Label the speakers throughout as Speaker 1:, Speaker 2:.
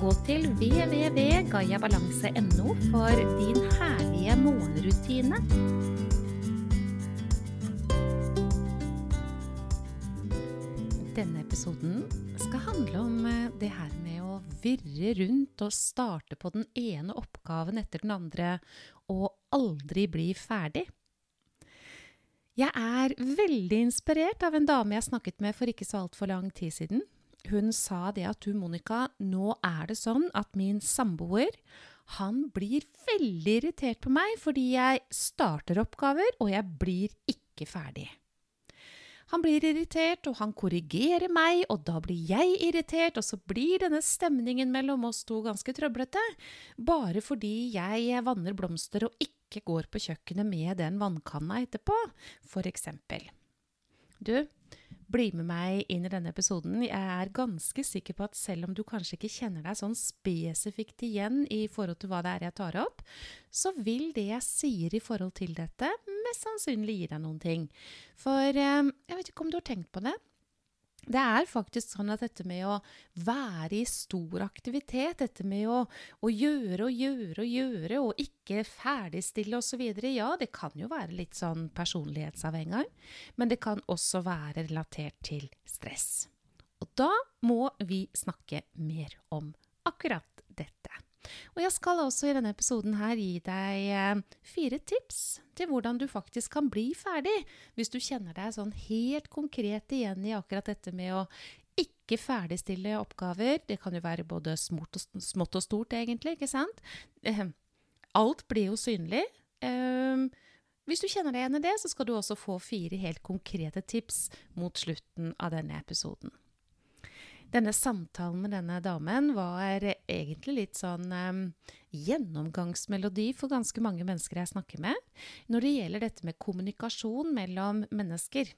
Speaker 1: Gå til www.gayabalanse.no for din herlige morgenrutine. Denne episoden skal handle om eh, det her med å virre rundt og starte på den ene oppgaven etter den andre og aldri bli ferdig. Jeg er veldig inspirert av en dame jeg snakket med for ikke så altfor lang tid siden. Hun sa det at du, Monica, nå er det sånn at min samboer han blir veldig irritert på meg fordi jeg starter oppgaver, og jeg blir ikke ferdig. Han blir irritert, og han korrigerer meg, og da blir jeg irritert, og så blir denne stemningen mellom oss to ganske trøblete, bare fordi jeg vanner blomster og ikke går på kjøkkenet med den vannkanna etterpå, for eksempel. Du, bli med meg inn i denne episoden. Jeg er ganske sikker på at selv om du kanskje ikke kjenner deg sånn spesifikt igjen i forhold til hva det er jeg tar opp, så vil det jeg sier i forhold til dette, mest sannsynlig gi deg noen ting. For eh, jeg vet ikke om du har tenkt på det. Det er faktisk sånn at dette med å være i stor aktivitet, dette med å, å gjøre og gjøre og gjøre og ikke ferdigstille osv., ja, det kan jo være litt sånn personlighetsavhengig, men det kan også være relatert til stress. Og da må vi snakke mer om akkurat dette. Og jeg skal også i denne episoden her gi deg eh, fire tips til hvordan du faktisk kan bli ferdig, hvis du kjenner deg sånn helt konkret igjen i akkurat dette med å ikke ferdigstille oppgaver. Det kan jo være både smått og, smått og stort, egentlig, ikke sant? Ehm, alt blir jo synlig. Ehm, hvis du kjenner deg igjen i det, så skal du også få fire helt konkrete tips mot slutten av denne episoden. Denne samtalen med denne damen var egentlig litt sånn um, gjennomgangsmelodi for ganske mange mennesker jeg snakker med, når det gjelder dette med kommunikasjon mellom mennesker.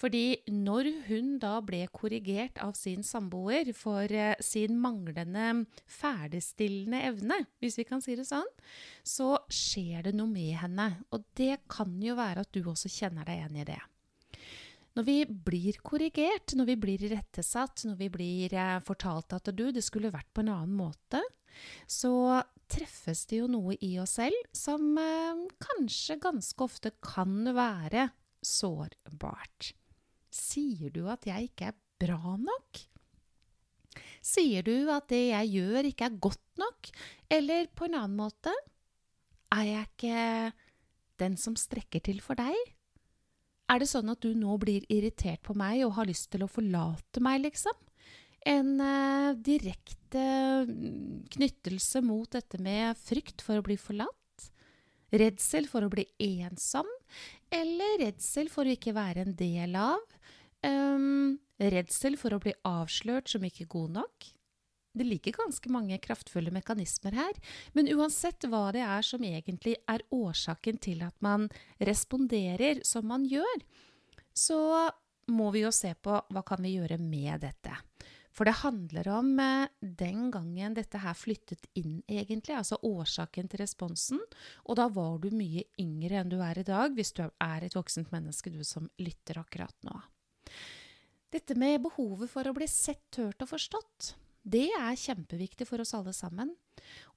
Speaker 1: Fordi når hun da ble korrigert av sin samboer for uh, sin manglende ferdigstillende evne, hvis vi kan si det sånn, så skjer det noe med henne. Og det kan jo være at du også kjenner deg igjen i det. Når vi blir korrigert, når vi blir irettesatt, når vi blir eh, fortalt at du, det skulle vært på en annen måte, så treffes det jo noe i oss selv som eh, kanskje ganske ofte kan være sårbart. Sier du at jeg ikke er bra nok? Sier du at det jeg gjør, ikke er godt nok? Eller på en annen måte er jeg ikke den som strekker til for deg? Er det sånn at du nå blir irritert på meg og har lyst til å forlate meg, liksom? En eh, direkte mm, knyttelse mot dette med frykt for å bli forlatt? Redsel for å bli ensom? Eller redsel for å ikke være en del av? Um, redsel for å bli avslørt som ikke god nok? Det ligger ganske mange kraftfulle mekanismer her, men uansett hva det er som egentlig er årsaken til at man responderer som man gjør, så må vi jo se på hva kan vi gjøre med dette. For det handler om eh, den gangen dette her flyttet inn, egentlig, altså årsaken til responsen. Og da var du mye yngre enn du er i dag, hvis du er et voksent menneske, du som lytter akkurat nå. Dette med behovet for å bli sett, hørt og forstått. Det er kjempeviktig for oss alle sammen.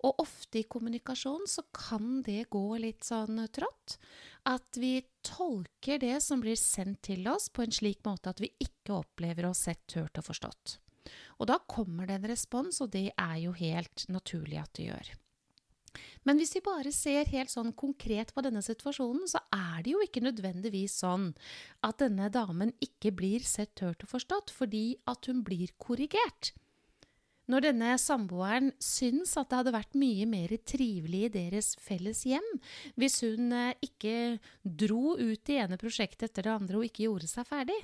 Speaker 1: Og ofte i kommunikasjon så kan det gå litt sånn trått. At vi tolker det som blir sendt til oss på en slik måte at vi ikke opplever oss sett, hørt og forstått. Og da kommer det en respons, og det er jo helt naturlig at det gjør. Men hvis vi bare ser helt sånn konkret på denne situasjonen, så er det jo ikke nødvendigvis sånn at denne damen ikke blir sett, hørt og forstått fordi at hun blir korrigert. Når denne samboeren syns at det hadde vært mye mer trivelig i deres felles hjem hvis hun eh, ikke dro ut det ene prosjektet etter det andre og ikke gjorde seg ferdig,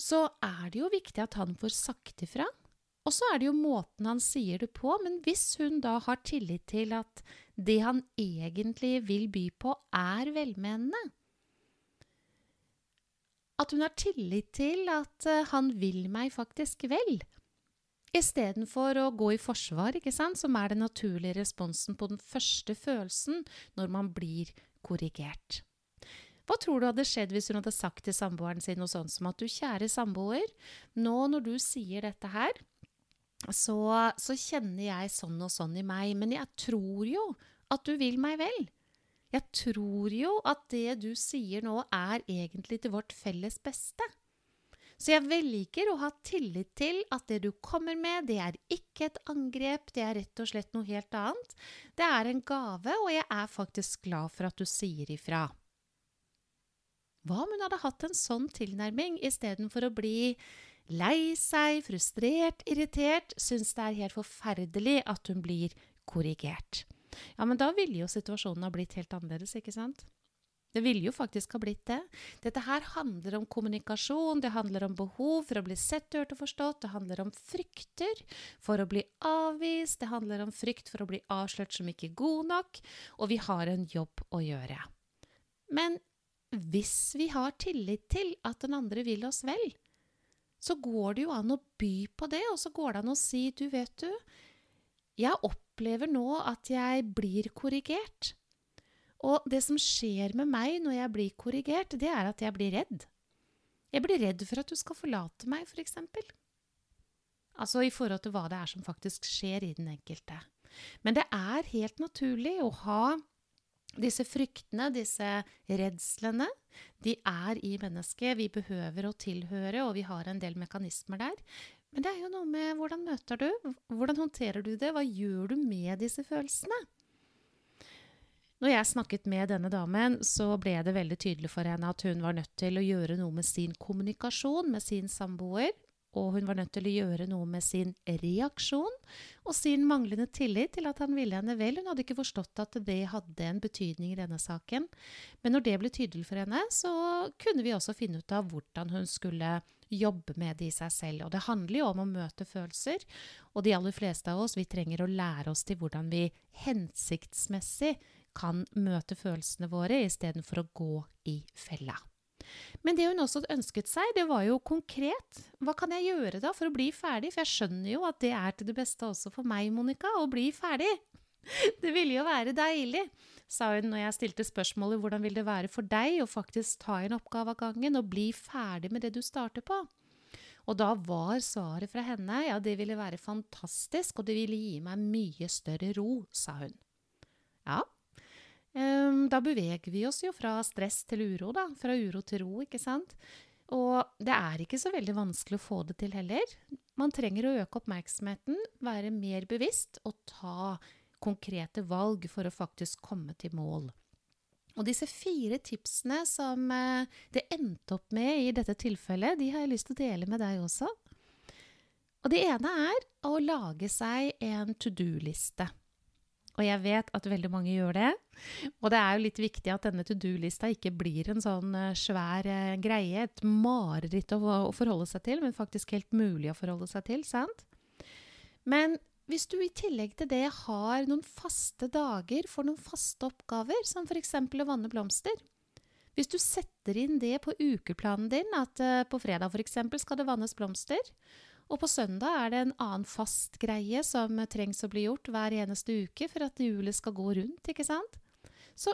Speaker 1: så er det jo viktig at han får sagt ifra. Og så er det jo måten han sier det på, men hvis hun da har tillit til at det han egentlig vil by på, er velmenende At hun har tillit til at uh, han vil meg faktisk vel, istedenfor å gå i forsvar, sant, som er den naturlige responsen på den første følelsen når man blir korrigert. Hva tror du hadde skjedd hvis hun hadde sagt til samboeren sin noe sånt som at du, kjære samboer, nå når du sier dette her, så, så, kjenner jeg sånn og sånn i meg, men jeg tror jo at du vil meg vel. Jeg tror jo at det du sier nå, er egentlig til vårt felles beste. Så jeg velger å ha tillit til at det du kommer med, det er ikke et angrep, det er rett og slett noe helt annet. Det er en gave, og jeg er faktisk glad for at du sier ifra. Hva om hun hadde hatt en sånn tilnærming istedenfor å bli lei seg, frustrert, irritert, syns det er helt forferdelig at hun blir korrigert. Ja, men da ville jo situasjonen ha blitt helt annerledes, ikke sant? Det ville jo faktisk ha blitt det. Dette her handler om kommunikasjon, det handler om behov for å bli sett, hørt og forstått, det handler om frykter for å bli avvist, det handler om frykt for å bli avslørt som ikke god nok, og vi har en jobb å gjøre. Men hvis vi har tillit til at den andre vil oss vel, så går det jo an å by på det, og så går det an å si du, vet du, jeg opplever nå at jeg blir korrigert. Og det som skjer med meg når jeg blir korrigert, det er at jeg blir redd. Jeg blir redd for at du skal forlate meg, for eksempel. Altså i forhold til hva det er som faktisk skjer i den enkelte. Men det er helt naturlig å ha disse fryktene, disse redslene, de er i mennesket. Vi behøver å tilhøre, og vi har en del mekanismer der. Men det er jo noe med hvordan møter du? Hvordan håndterer du det? Hva gjør du med disse følelsene? Når jeg snakket med denne damen, så ble det veldig tydelig for henne at hun var nødt til å gjøre noe med sin kommunikasjon med sin samboer og hun var nødt til å gjøre noe med sin reaksjon og sin manglende tillit til at han ville henne vel. Hun hadde ikke forstått at det hadde en betydning i denne saken. Men når det ble tydelig for henne, så kunne vi også finne ut av hvordan hun skulle jobbe med det i seg selv. Og det handler jo om å møte følelser, og de aller fleste av oss, vi trenger å lære oss til hvordan vi hensiktsmessig kan møte følelsene våre istedenfor å gå i fella. Men det hun også ønsket seg, det var jo konkret. Hva kan jeg gjøre da for å bli ferdig? For jeg skjønner jo at det er til det beste også for meg, Monica, å bli ferdig. Det ville jo være deilig, sa hun når jeg stilte spørsmålet hvordan vil det være for deg å faktisk ta en oppgave av gangen og bli ferdig med det du starter på. Og da var svaret fra henne ja, det ville være fantastisk, og det ville gi meg mye større ro, sa hun. Ja, da beveger vi oss jo fra stress til uro, da. Fra uro til ro, ikke sant. Og det er ikke så veldig vanskelig å få det til heller. Man trenger å øke oppmerksomheten, være mer bevisst og ta konkrete valg for å faktisk komme til mål. Og disse fire tipsene som eh, det endte opp med i dette tilfellet, de har jeg lyst til å dele med deg også. Og det ene er å lage seg en to do-liste. Og jeg vet at veldig mange gjør det. Og det er jo litt viktig at denne to do-lista ikke blir en sånn eh, svær uh, greie, et mareritt å, forholde seg til, men faktisk helt mulig å forholde seg til, sant? Men hvis du i tillegg til det har noen faste dager for noen faste oppgaver, som f.eks. å vanne blomster Hvis du setter inn det på ukeplanen din, at uh, på fredag f.eks. skal det vannes blomster, og på søndag er det en annen fast greie som trengs å bli gjort hver eneste uke for at hjulet skal gå rundt, ikke sant? Så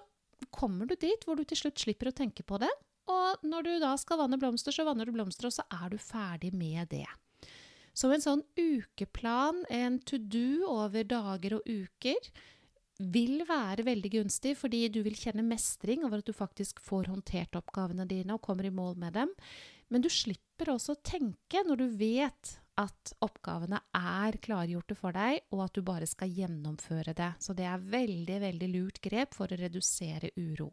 Speaker 1: kommer du dit hvor du til slutt slipper å tenke på det, og når du da skal vanne blomster, så vanner du blomster, og så er du ferdig med det. Så en sånn ukeplan, en to do over dager og uker, vil være veldig gunstig, fordi du vil kjenne mestring over at du faktisk får håndtert oppgavene dine og kommer i mål med dem. Men du slipper også å tenke når du vet at oppgavene er klargjorte for deg, og at du bare skal gjennomføre det. Så det er veldig, veldig lurt grep for å redusere uro.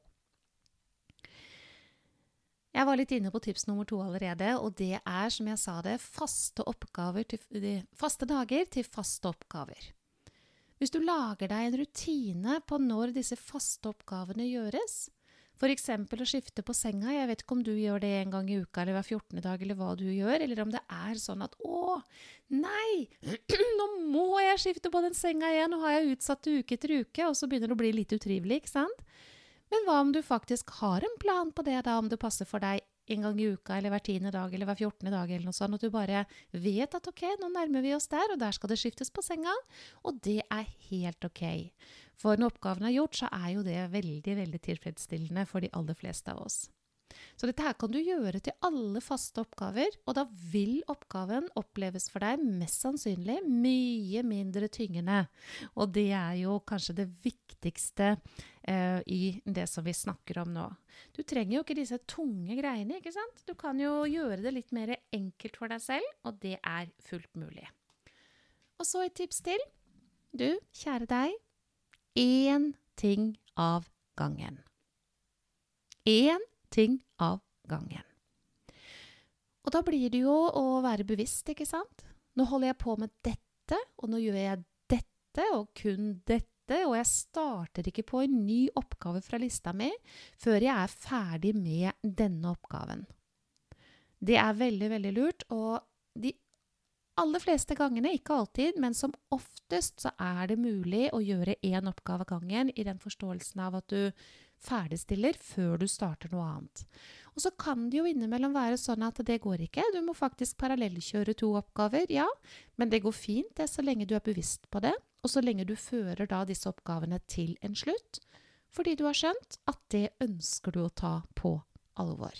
Speaker 1: Jeg var litt inne på tips nummer to allerede, og det er, som jeg sa det, faste, til, faste dager til faste oppgaver. Hvis du lager deg en rutine på når disse faste oppgavene gjøres, F.eks. å skifte på senga. Jeg vet ikke om du gjør det en gang i uka eller hver 14. dag, eller hva du gjør, eller om det er sånn at å, nei, nå må jeg skifte på den senga igjen, nå har jeg utsatt det uke etter uke, og så begynner det å bli litt utrivelig, ikke sant? Men hva om du faktisk har en plan på det, da, om det passer for deg en gang i uka eller hver tiende dag eller hver fjortende dag, eller noe sånt, og du bare vet at ok, nå nærmer vi oss der, og der skal det skiftes på senga, og det er helt ok. For når oppgaven er gjort, så er jo det veldig, veldig tilfredsstillende for de aller fleste av oss. Så dette her kan du gjøre til alle faste oppgaver, og da vil oppgaven oppleves for deg mest sannsynlig mye mindre tyngende. Og det er jo kanskje det viktigste eh, i det som vi snakker om nå. Du trenger jo ikke disse tunge greiene, ikke sant? Du kan jo gjøre det litt mer enkelt for deg selv, og det er fullt mulig. Og så et tips til. Du, kjære deg, én ting av gangen. Én ting av gangen. Og da blir det jo å være bevisst, ikke sant? Nå holder jeg på med dette, og nå gjør jeg dette, og kun dette, og jeg starter ikke på en ny oppgave fra lista mi før jeg er ferdig med denne oppgaven. Det er veldig, veldig lurt, og de aller fleste gangene, ikke alltid, men som oftest så er det mulig å gjøre én oppgave av gangen i den forståelsen av at du ferdigstiller før du starter noe annet. Og så kan det jo innimellom være sånn at det går ikke. Du må faktisk parallellkjøre to oppgaver, ja, men det går fint det så lenge du er bevisst på det, og så lenge du fører da disse oppgavene til en slutt, fordi du har skjønt at det ønsker du å ta på alvor.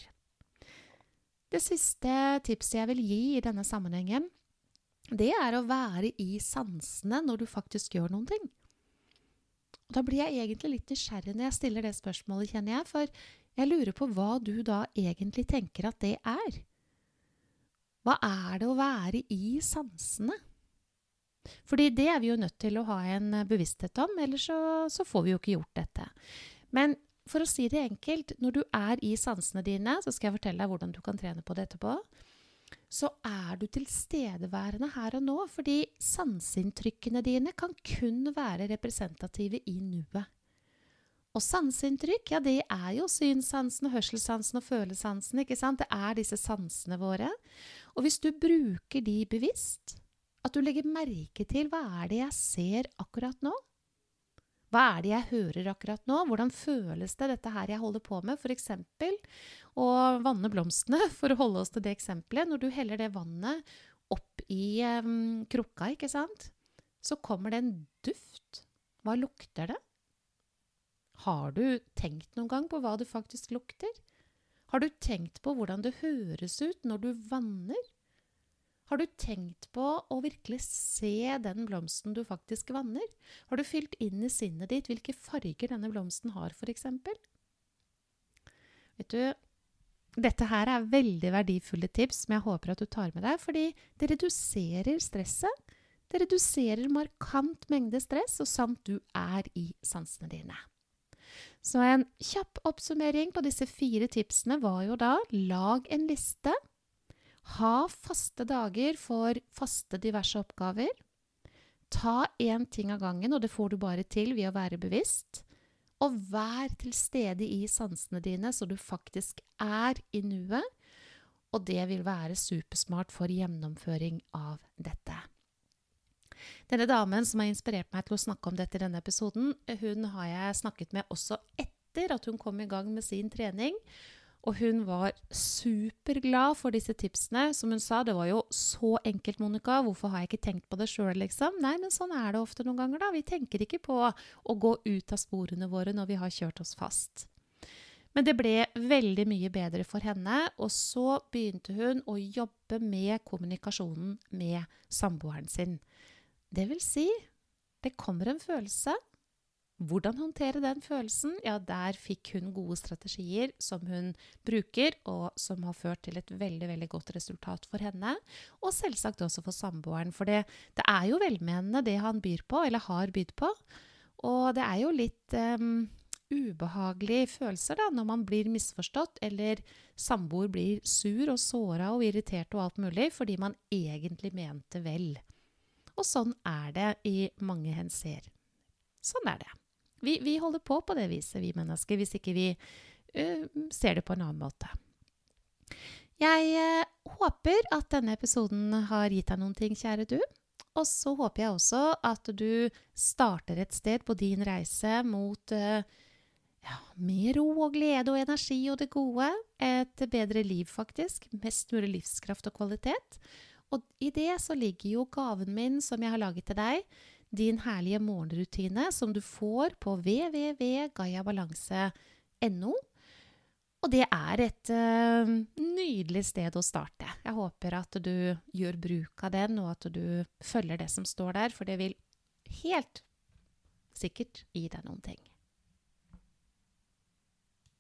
Speaker 1: Det siste tipset jeg vil gi i denne sammenhengen, det er å være i sansene når du faktisk gjør noen ting. Da blir jeg egentlig litt nysgjerrig når jeg stiller det spørsmålet, kjenner jeg, for jeg lurer på hva du da egentlig tenker at det er. Hva er det å være i sansene? Fordi det er vi jo nødt til å ha en bevissthet om, ellers så, så får vi jo ikke gjort dette. Men for å si det enkelt, når du er i sansene dine, så skal jeg fortelle deg hvordan du kan trene på det etterpå så er du tilstedeværende her og nå, fordi sanseinntrykkene dine kan kun være representative i nuet. Og sanseinntrykk, ja, det er jo synssansen, hørselssansen og følesansen, ikke sant? Det er disse sansene våre. Og hvis du bruker de bevisst, at du legger merke til hva er det jeg ser akkurat nå, hva er det jeg hører akkurat nå? Hvordan føles det, dette her jeg holder på med? F.eks. å vanne blomstene, for å holde oss til det eksempelet. Når du heller det vannet opp i um, krukka, ikke sant, så kommer det en duft. Hva lukter det? Har du tenkt noen gang på hva det faktisk lukter? Har du tenkt på hvordan det høres ut når du vanner? Har du tenkt på å virkelig se den blomsten du faktisk vanner? Har du fylt inn i sinnet ditt hvilke farger denne blomsten har, f.eks.? Vet du, dette her er veldig verdifulle tips som jeg håper at du tar med deg, fordi det reduserer stresset. Det reduserer markant mengde stress, og samt du er i sansene dine. Så en kjapp oppsummering på disse fire tipsene var jo da lag en liste ha faste dager for faste diverse oppgaver. Ta én ting av gangen, og det får du bare til ved å være bevisst. Og vær til stede i sansene dine, så du faktisk er i nuet. Og det vil være supersmart for gjennomføring av dette. Denne damen som har inspirert meg til å snakke om dette i denne episoden, hun har jeg snakket med også etter at hun kom i gang med sin trening. Og hun var superglad for disse tipsene. Som hun sa, det var jo så enkelt, Monica. Hvorfor har jeg ikke tenkt på det sjøl, liksom? Nei, men sånn er det ofte noen ganger, da. Vi tenker ikke på å gå ut av sporene våre når vi har kjørt oss fast. Men det ble veldig mye bedre for henne, og så begynte hun å jobbe med kommunikasjonen med samboeren sin. Det vil si, det kommer en følelse, hvordan håndtere den følelsen? Ja, der fikk hun gode strategier som hun bruker, og som har ført til et veldig veldig godt resultat for henne. Og selvsagt også for samboeren, for det, det er jo velmenende det han byr på, eller har bydd på. Og det er jo litt um, ubehagelige følelser da, når man blir misforstått, eller samboer blir sur og såra og irritert og alt mulig fordi man egentlig mente vel. Og sånn er det i mange henseer. Sånn er det. Vi, vi, holder på på det viset, vi mennesker, hvis ikke vi uh, ser det på en annen måte. Jeg uh, håper at denne episoden har gitt deg noen ting, kjære du. Og så håper jeg også at du starter et sted på din reise mot uh, ja, mer ro og glede og energi og det gode. Et bedre liv, faktisk. Mest mulig livskraft og kvalitet. Og i det så ligger jo gaven min som jeg har laget til deg. Din herlige morgenrutine som du får på www.gayabalanse.no. Og det er et uh, nydelig sted å starte. Jeg håper at du gjør bruk av den, og at du følger det som står der, for det vil helt sikkert gi deg noen ting.